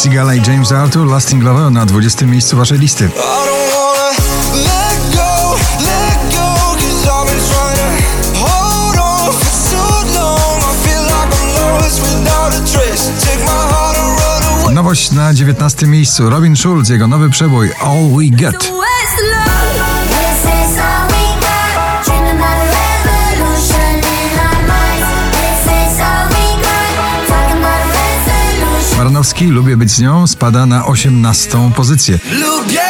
Seagal i James Arthur Lasting Love na 20 miejscu waszej listy. Nowość na 19 miejscu. Robin Schulz, jego nowy przebój All We Get. Baranowski, Lubię być z nią, spada na 18 pozycję. Lubię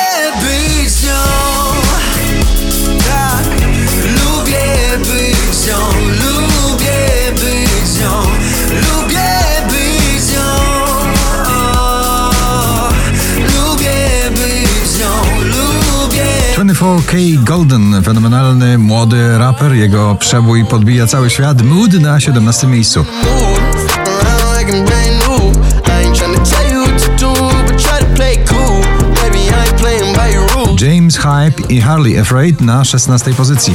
być z nią. Tak, lubię być z nią. Lubię być z nią. Lubię być z nią. O, Lubię być z nią. Lubię 24K Golden, fenomenalny młody raper, jego przebój podbija cały świat. Mood na 17 miejscu. move James Hype i Harley Afraid na 16 pozycji.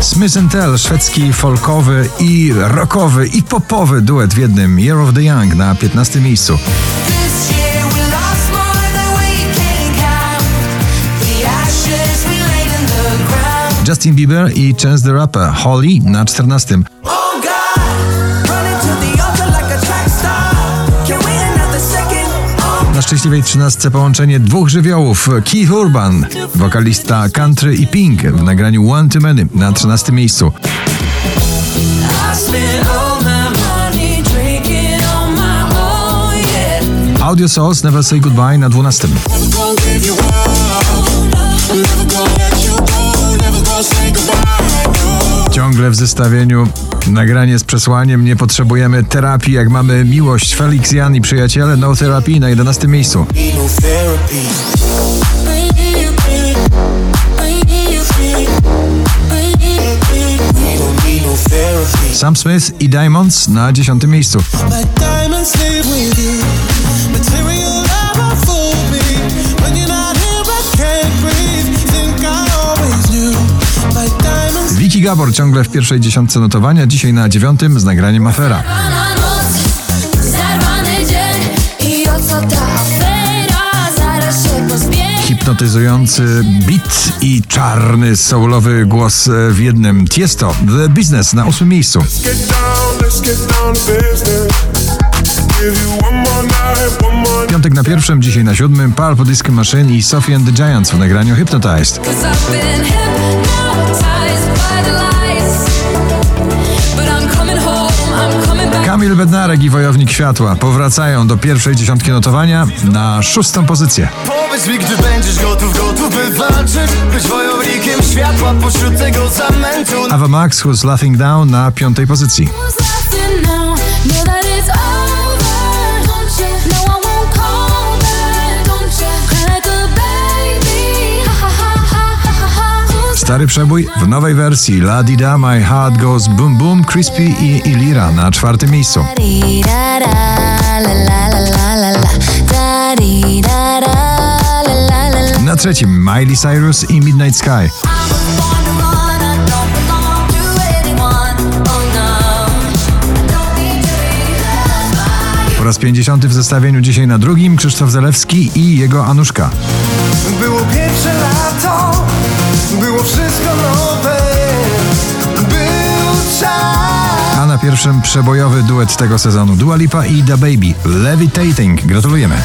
Smith Tell, szwedzki folkowy i rockowy i popowy duet w jednym Year of the Young na 15 miejscu. Justin Bieber i Chance the Rapper, Holly na 14. Oh God, running to the altar like a track star. Can't wait another second. Oh Na szczęśliwej 13 połączenie dwóch żywiołów, Keith Urban, wokalista country i Pink w nagraniu One Too Many na 13 miejscu. Audio Souls Never Say Goodbye na 12. Ciągle w zestawieniu nagranie z przesłaniem Nie potrzebujemy terapii, jak mamy miłość. Felix Jan i przyjaciele No Therapy na 11 miejscu. Sam Smith i Diamonds na 10 miejscu. Vicky Gabor ciągle w pierwszej dziesiątce notowania, dzisiaj na dziewiątym z nagraniem Afera. Hipnotyzujący beat i czarny soulowy głos e, w jednym. Tiesto, The Business na ósmym miejscu. Piątek na pierwszym, dzisiaj na siódmym. Pulp Disco Machine i Sophie and the Giants w nagraniu Hypnotized. Kamil Bednarek i Wojownik Światła powracają do pierwszej dziesiątki notowania na szóstą pozycję. Powiedz mi, gdy będziesz gotów, gotów by walczyć Być wojownikiem światła pośród tego zamętu Ava Max Who's Laughing Down na piątej pozycji. Stary przebój w nowej wersji La Di Da My Heart Goes Boom Boom Crispy i Ilira na czwartym miejscu. Na trzecim Miley Cyrus i Midnight Sky. Po raz 50 w zestawieniu dzisiaj na drugim Krzysztof Zalewski i jego Anuszka. Było pierwsze lato, było wszystko nowe Był czas A na pierwszym przebojowy duet tego sezonu Dua Lipa i Da Baby Levitating. Gratulujemy.